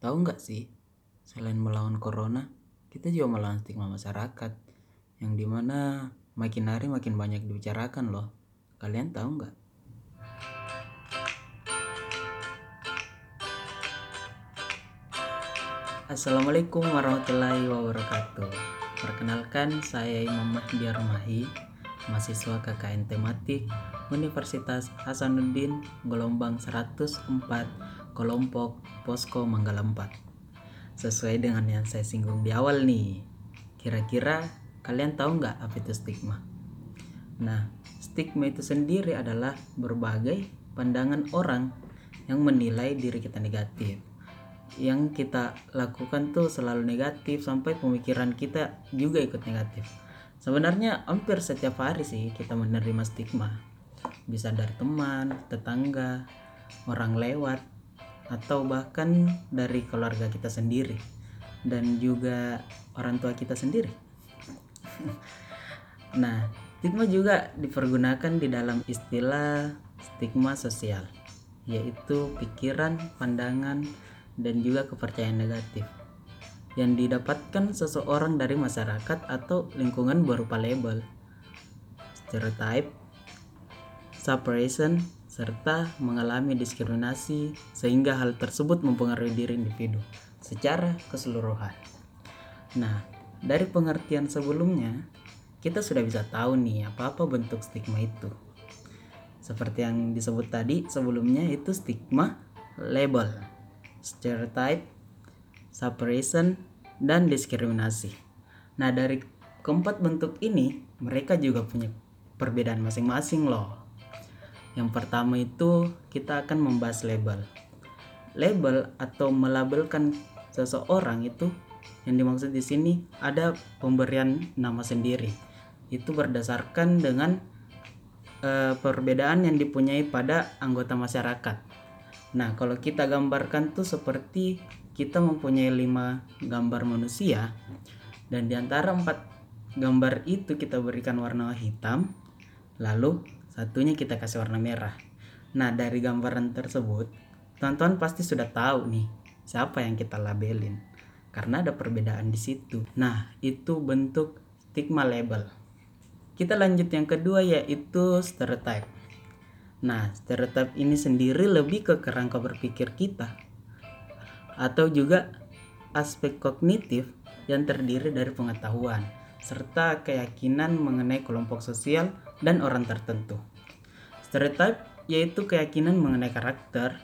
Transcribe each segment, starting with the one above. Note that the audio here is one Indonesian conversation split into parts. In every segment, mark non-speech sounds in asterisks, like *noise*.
Tahu nggak sih, selain melawan corona, kita juga melawan stigma masyarakat, yang di mana makin hari makin banyak dibicarakan loh. Kalian tahu nggak? Assalamualaikum warahmatullahi wabarakatuh. Perkenalkan, saya Imam Mahdi Armahi, mahasiswa KKN Tematik Universitas Hasanuddin, gelombang 104 kelompok Posko Manggala 4. Sesuai dengan yang saya singgung di awal nih, kira-kira kalian tahu nggak apa itu stigma? Nah, stigma itu sendiri adalah berbagai pandangan orang yang menilai diri kita negatif. Yang kita lakukan tuh selalu negatif sampai pemikiran kita juga ikut negatif. Sebenarnya hampir setiap hari sih kita menerima stigma. Bisa dari teman, tetangga, orang lewat, atau bahkan dari keluarga kita sendiri dan juga orang tua kita sendiri. *laughs* nah, stigma juga dipergunakan di dalam istilah stigma sosial, yaitu pikiran, pandangan, dan juga kepercayaan negatif yang didapatkan seseorang dari masyarakat atau lingkungan berupa label, stereotype, suppression, serta mengalami diskriminasi sehingga hal tersebut mempengaruhi diri individu secara keseluruhan. Nah, dari pengertian sebelumnya, kita sudah bisa tahu nih apa-apa bentuk stigma itu. Seperti yang disebut tadi sebelumnya itu stigma, label, stereotype, suppression, dan diskriminasi. Nah, dari keempat bentuk ini, mereka juga punya perbedaan masing-masing loh. Yang pertama itu kita akan membahas label. Label atau melabelkan seseorang itu yang dimaksud di sini ada pemberian nama sendiri. Itu berdasarkan dengan e, perbedaan yang dipunyai pada anggota masyarakat. Nah, kalau kita gambarkan tuh seperti kita mempunyai lima gambar manusia dan di antara empat gambar itu kita berikan warna hitam, lalu satunya kita kasih warna merah. Nah, dari gambaran tersebut, teman-teman pasti sudah tahu nih siapa yang kita labelin. Karena ada perbedaan di situ. Nah, itu bentuk stigma label. Kita lanjut yang kedua yaitu stereotype. Nah, stereotype ini sendiri lebih ke kerangka berpikir kita. Atau juga aspek kognitif yang terdiri dari pengetahuan serta keyakinan mengenai kelompok sosial dan orang tertentu. Stereotype yaitu keyakinan mengenai karakter.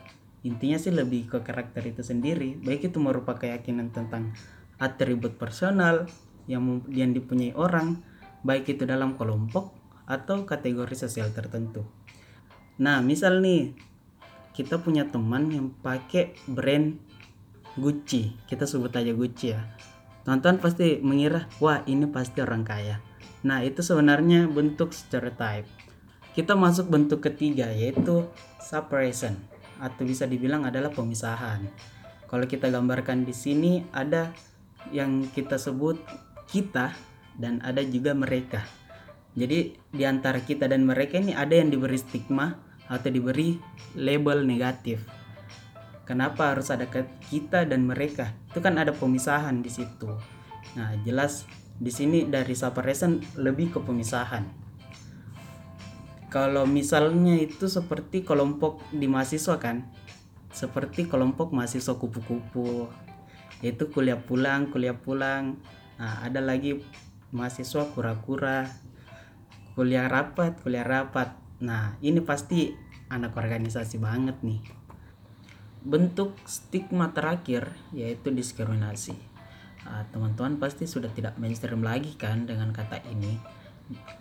Intinya sih lebih ke karakter itu sendiri, baik itu merupakan keyakinan tentang atribut personal yang yang dipunyai orang, baik itu dalam kelompok atau kategori sosial tertentu. Nah, misal nih kita punya teman yang pakai brand Gucci, kita sebut aja Gucci ya. Tonton pasti mengira, wah ini pasti orang kaya. Nah, itu sebenarnya bentuk stereotype. Kita masuk bentuk ketiga yaitu separation atau bisa dibilang adalah pemisahan. Kalau kita gambarkan di sini ada yang kita sebut kita dan ada juga mereka. Jadi di antara kita dan mereka ini ada yang diberi stigma atau diberi label negatif. Kenapa harus ada kita dan mereka? Itu kan ada pemisahan di situ. Nah, jelas di sini dari separation lebih ke pemisahan. Kalau misalnya itu seperti kelompok di mahasiswa kan, seperti kelompok mahasiswa kupu-kupu, yaitu kuliah pulang, kuliah pulang. Nah, ada lagi mahasiswa kura-kura, kuliah rapat, kuliah rapat. Nah, ini pasti anak organisasi banget nih. Bentuk stigma terakhir yaitu diskriminasi. Ah, teman-teman pasti sudah tidak mainstream lagi kan dengan kata ini.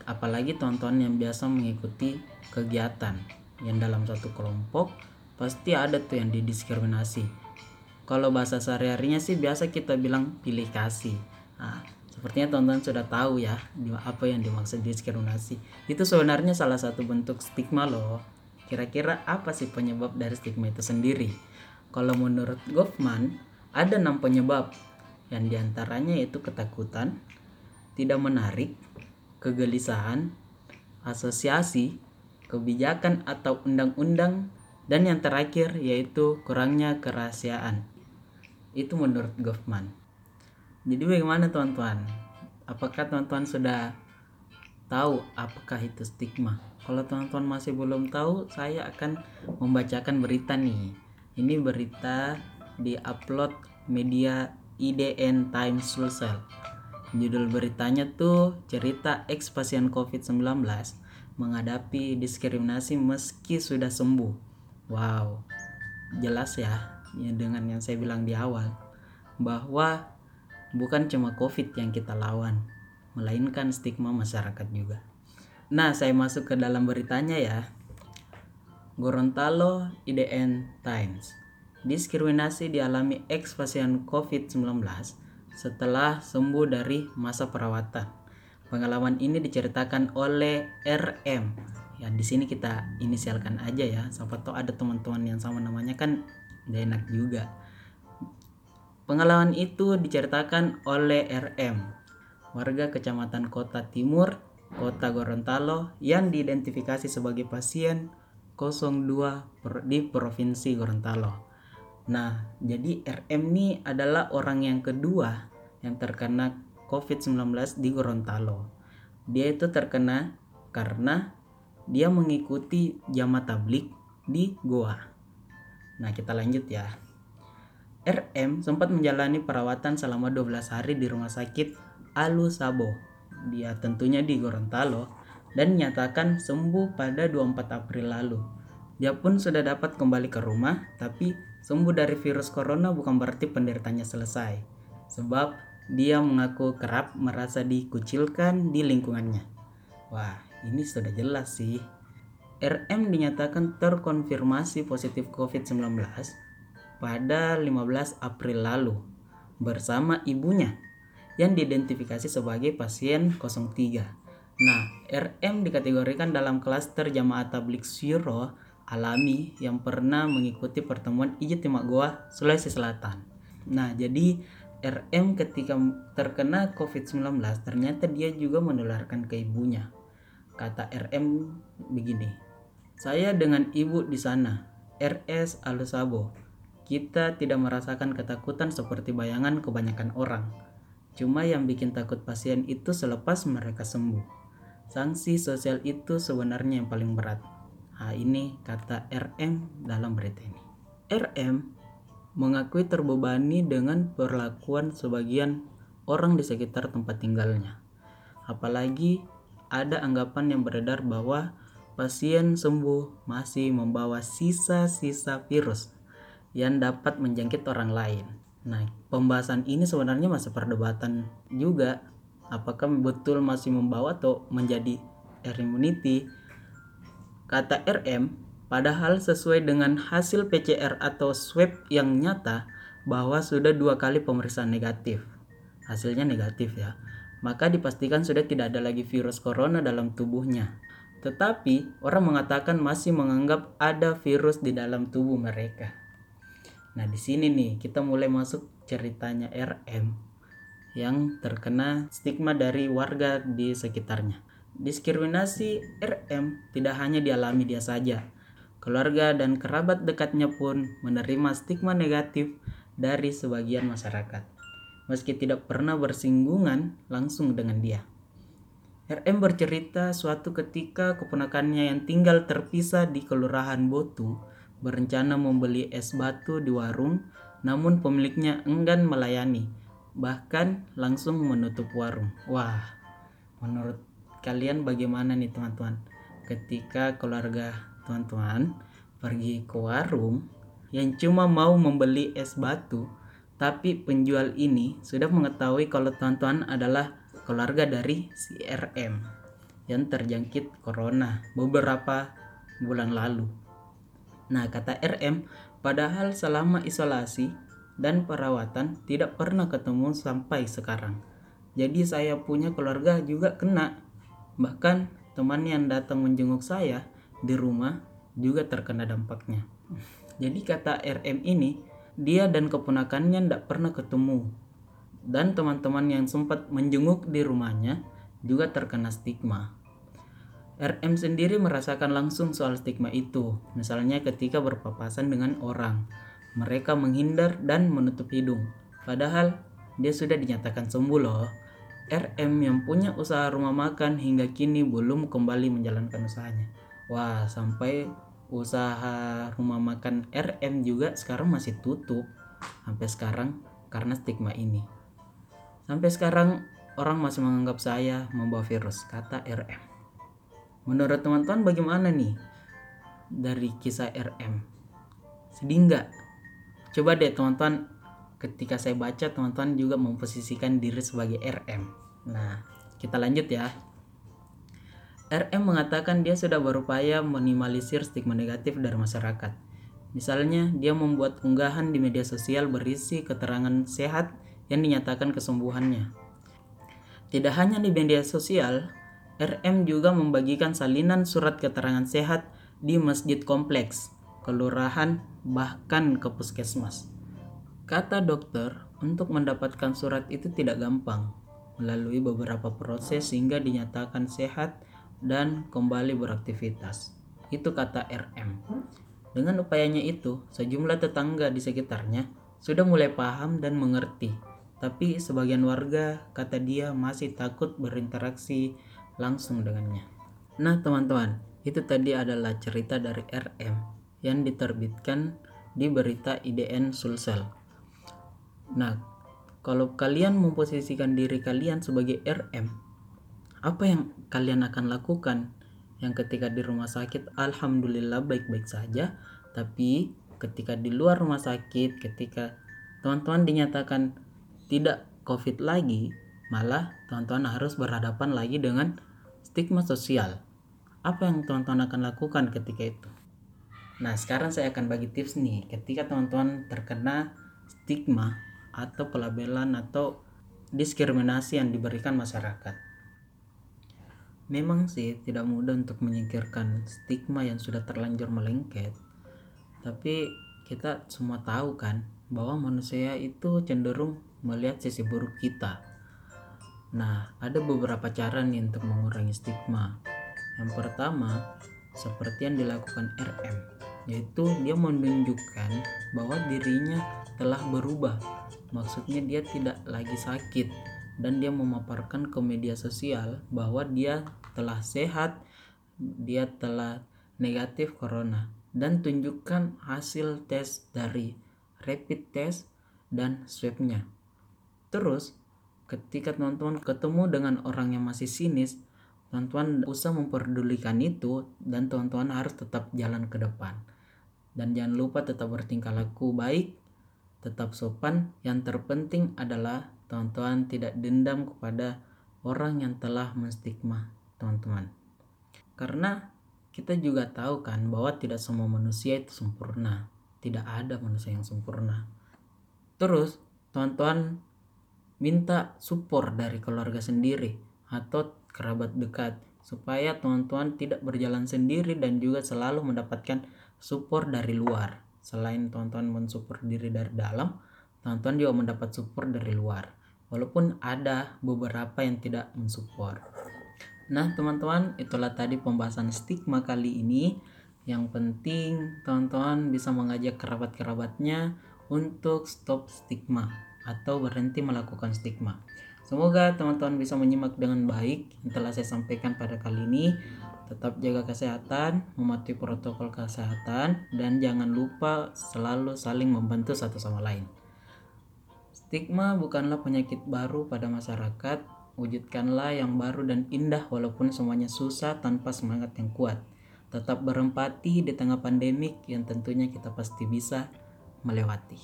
Apalagi tonton yang biasa mengikuti kegiatan. Yang dalam satu kelompok pasti ada tuh yang didiskriminasi. Kalau bahasa sehari-harinya sih biasa kita bilang pilih kasih. Nah, sepertinya tonton sudah tahu ya apa yang dimaksud diskriminasi. Itu sebenarnya salah satu bentuk stigma loh. Kira-kira apa sih penyebab dari stigma itu sendiri? Kalau menurut Goffman ada enam penyebab yang di antaranya yaitu ketakutan, tidak menarik, kegelisahan, asosiasi, kebijakan atau undang-undang, dan yang terakhir yaitu kurangnya kerahasiaan. Itu menurut Goffman. Jadi bagaimana teman-teman? Apakah teman-teman sudah tahu apakah itu stigma? Kalau teman-teman masih belum tahu, saya akan membacakan berita nih. Ini berita di upload media IDN Times Sulsel. Judul beritanya tuh cerita ex pasien COVID-19 menghadapi diskriminasi meski sudah sembuh. Wow, jelas ya, ya dengan yang saya bilang di awal bahwa bukan cuma COVID yang kita lawan, melainkan stigma masyarakat juga. Nah, saya masuk ke dalam beritanya ya. Gorontalo IDN Times. Diskriminasi dialami ex pasien COVID-19 setelah sembuh dari masa perawatan. Pengalaman ini diceritakan oleh RM. Ya, di sini kita inisialkan aja ya. Siapa tahu ada teman-teman yang sama namanya kan gak enak juga. Pengalaman itu diceritakan oleh RM, warga kecamatan Kota Timur, Kota Gorontalo yang diidentifikasi sebagai pasien 02 di Provinsi Gorontalo. Nah, jadi RM ini adalah orang yang kedua yang terkena COVID-19 di Gorontalo. Dia itu terkena karena dia mengikuti jamaah tablik di Goa. Nah, kita lanjut ya. RM sempat menjalani perawatan selama 12 hari di rumah sakit Alu Sabo dia tentunya di Gorontalo dan nyatakan sembuh pada 24 April lalu. Dia pun sudah dapat kembali ke rumah, tapi sembuh dari virus corona bukan berarti penderitanya selesai. Sebab dia mengaku kerap merasa dikucilkan di lingkungannya. Wah, ini sudah jelas sih. RM dinyatakan terkonfirmasi positif COVID-19 pada 15 April lalu bersama ibunya yang diidentifikasi sebagai pasien 03. Nah, RM dikategorikan dalam klaster jamaah tablik syuro alami yang pernah mengikuti pertemuan Ijtima Goa, Sulawesi Selatan. Nah, jadi RM ketika terkena COVID-19 ternyata dia juga menularkan ke ibunya. Kata RM begini, saya dengan ibu di sana, RS Alusabo. Kita tidak merasakan ketakutan seperti bayangan kebanyakan orang Cuma yang bikin takut pasien itu selepas mereka sembuh. Sanksi sosial itu sebenarnya yang paling berat. Nah, ini kata RM dalam berita ini. RM mengakui terbebani dengan perlakuan sebagian orang di sekitar tempat tinggalnya. Apalagi ada anggapan yang beredar bahwa pasien sembuh masih membawa sisa-sisa virus yang dapat menjangkit orang lain. Nah, pembahasan ini sebenarnya masih perdebatan juga apakah betul masih membawa atau menjadi herd immunity. Kata RM, padahal sesuai dengan hasil PCR atau swab yang nyata bahwa sudah dua kali pemeriksaan negatif. Hasilnya negatif ya. Maka dipastikan sudah tidak ada lagi virus corona dalam tubuhnya. Tetapi orang mengatakan masih menganggap ada virus di dalam tubuh mereka. Nah, di sini nih kita mulai masuk ceritanya RM yang terkena stigma dari warga di sekitarnya. Diskriminasi RM tidak hanya dialami dia saja. Keluarga dan kerabat dekatnya pun menerima stigma negatif dari sebagian masyarakat. Meski tidak pernah bersinggungan langsung dengan dia. RM bercerita suatu ketika keponakannya yang tinggal terpisah di Kelurahan Botu berencana membeli es batu di warung, namun pemiliknya enggan melayani, bahkan langsung menutup warung. Wah, menurut kalian bagaimana nih teman-teman? Ketika keluarga teman-teman pergi ke warung yang cuma mau membeli es batu, tapi penjual ini sudah mengetahui kalau teman-teman adalah keluarga dari si RM yang terjangkit corona beberapa bulan lalu. Nah, kata RM, padahal selama isolasi dan perawatan tidak pernah ketemu sampai sekarang. Jadi saya punya keluarga juga kena. Bahkan teman yang datang menjenguk saya di rumah juga terkena dampaknya. Jadi kata RM ini, dia dan keponakannya tidak pernah ketemu. Dan teman-teman yang sempat menjenguk di rumahnya juga terkena stigma. RM sendiri merasakan langsung soal stigma itu, misalnya ketika berpapasan dengan orang. mereka menghindar dan menutup hidung. Padahal dia sudah dinyatakan sembuh loh. RM yang punya usaha rumah makan hingga kini belum kembali menjalankan usahanya. Wah, sampai usaha rumah makan RM juga sekarang masih tutup sampai sekarang karena stigma ini. Sampai sekarang orang masih menganggap saya membawa virus, kata RM. Menurut teman-teman bagaimana nih dari kisah RM? Sedih nggak? Coba deh teman-teman ketika saya baca teman-teman juga memposisikan diri sebagai RM. Nah, kita lanjut ya. RM mengatakan dia sudah berupaya minimalisir stigma negatif dari masyarakat. Misalnya, dia membuat unggahan di media sosial berisi keterangan sehat yang dinyatakan kesembuhannya. Tidak hanya di media sosial, RM juga membagikan salinan surat keterangan sehat di masjid kompleks, kelurahan, bahkan ke puskesmas. Kata dokter, untuk mendapatkan surat itu tidak gampang, melalui beberapa proses sehingga dinyatakan sehat dan kembali beraktivitas. Itu kata RM. Dengan upayanya itu, sejumlah tetangga di sekitarnya sudah mulai paham dan mengerti. Tapi sebagian warga, kata dia, masih takut berinteraksi langsung dengannya. Nah teman-teman, itu tadi adalah cerita dari RM yang diterbitkan di berita IDN Sulsel. Nah, kalau kalian memposisikan diri kalian sebagai RM, apa yang kalian akan lakukan? Yang ketika di rumah sakit alhamdulillah baik-baik saja. Tapi ketika di luar rumah sakit ketika teman-teman dinyatakan tidak covid lagi malah teman-teman harus berhadapan lagi dengan stigma sosial. Apa yang teman-teman akan lakukan ketika itu? Nah sekarang saya akan bagi tips nih. Ketika teman-teman terkena stigma atau pelabelan atau diskriminasi yang diberikan masyarakat Memang sih tidak mudah untuk menyingkirkan stigma yang sudah terlanjur melengket. Tapi kita semua tahu kan bahwa manusia itu cenderung melihat sisi buruk kita. Nah, ada beberapa cara nih untuk mengurangi stigma. Yang pertama, seperti yang dilakukan RM, yaitu dia menunjukkan bahwa dirinya telah berubah. Maksudnya dia tidak lagi sakit, dan dia memaparkan ke media sosial bahwa dia telah sehat, dia telah negatif corona dan tunjukkan hasil tes dari rapid test dan swabnya. Terus ketika teman-teman ketemu dengan orang yang masih sinis, teman-teman usah memperdulikan itu dan teman-teman harus tetap jalan ke depan. Dan jangan lupa tetap bertingkah laku baik, tetap sopan. Yang terpenting adalah teman-teman tidak dendam kepada orang yang telah menstigma teman-teman karena kita juga tahu kan bahwa tidak semua manusia itu sempurna. Tidak ada manusia yang sempurna. Terus teman-teman minta support dari keluarga sendiri atau kerabat dekat supaya teman-teman tidak berjalan sendiri dan juga selalu mendapatkan support dari luar selain teman-teman mensupport diri dari dalam teman-teman juga mendapat support dari luar. Walaupun ada beberapa yang tidak mensupport. Nah teman-teman itulah tadi pembahasan stigma kali ini. Yang penting teman-teman bisa mengajak kerabat-kerabatnya untuk stop stigma atau berhenti melakukan stigma. Semoga teman-teman bisa menyimak dengan baik yang telah saya sampaikan pada kali ini. Tetap jaga kesehatan, mematuhi protokol kesehatan, dan jangan lupa selalu saling membantu satu sama lain. Stigma bukanlah penyakit baru pada masyarakat, wujudkanlah yang baru dan indah walaupun semuanya susah tanpa semangat yang kuat. Tetap berempati di tengah pandemik yang tentunya kita pasti bisa melewati.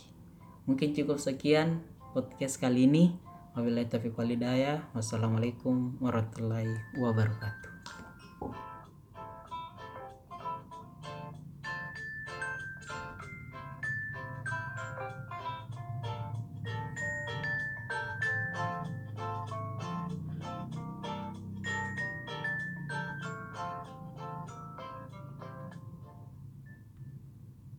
Mungkin cukup sekian podcast kali ini. Wabillahi taufiq walhidayah. Wassalamualaikum warahmatullahi wabarakatuh.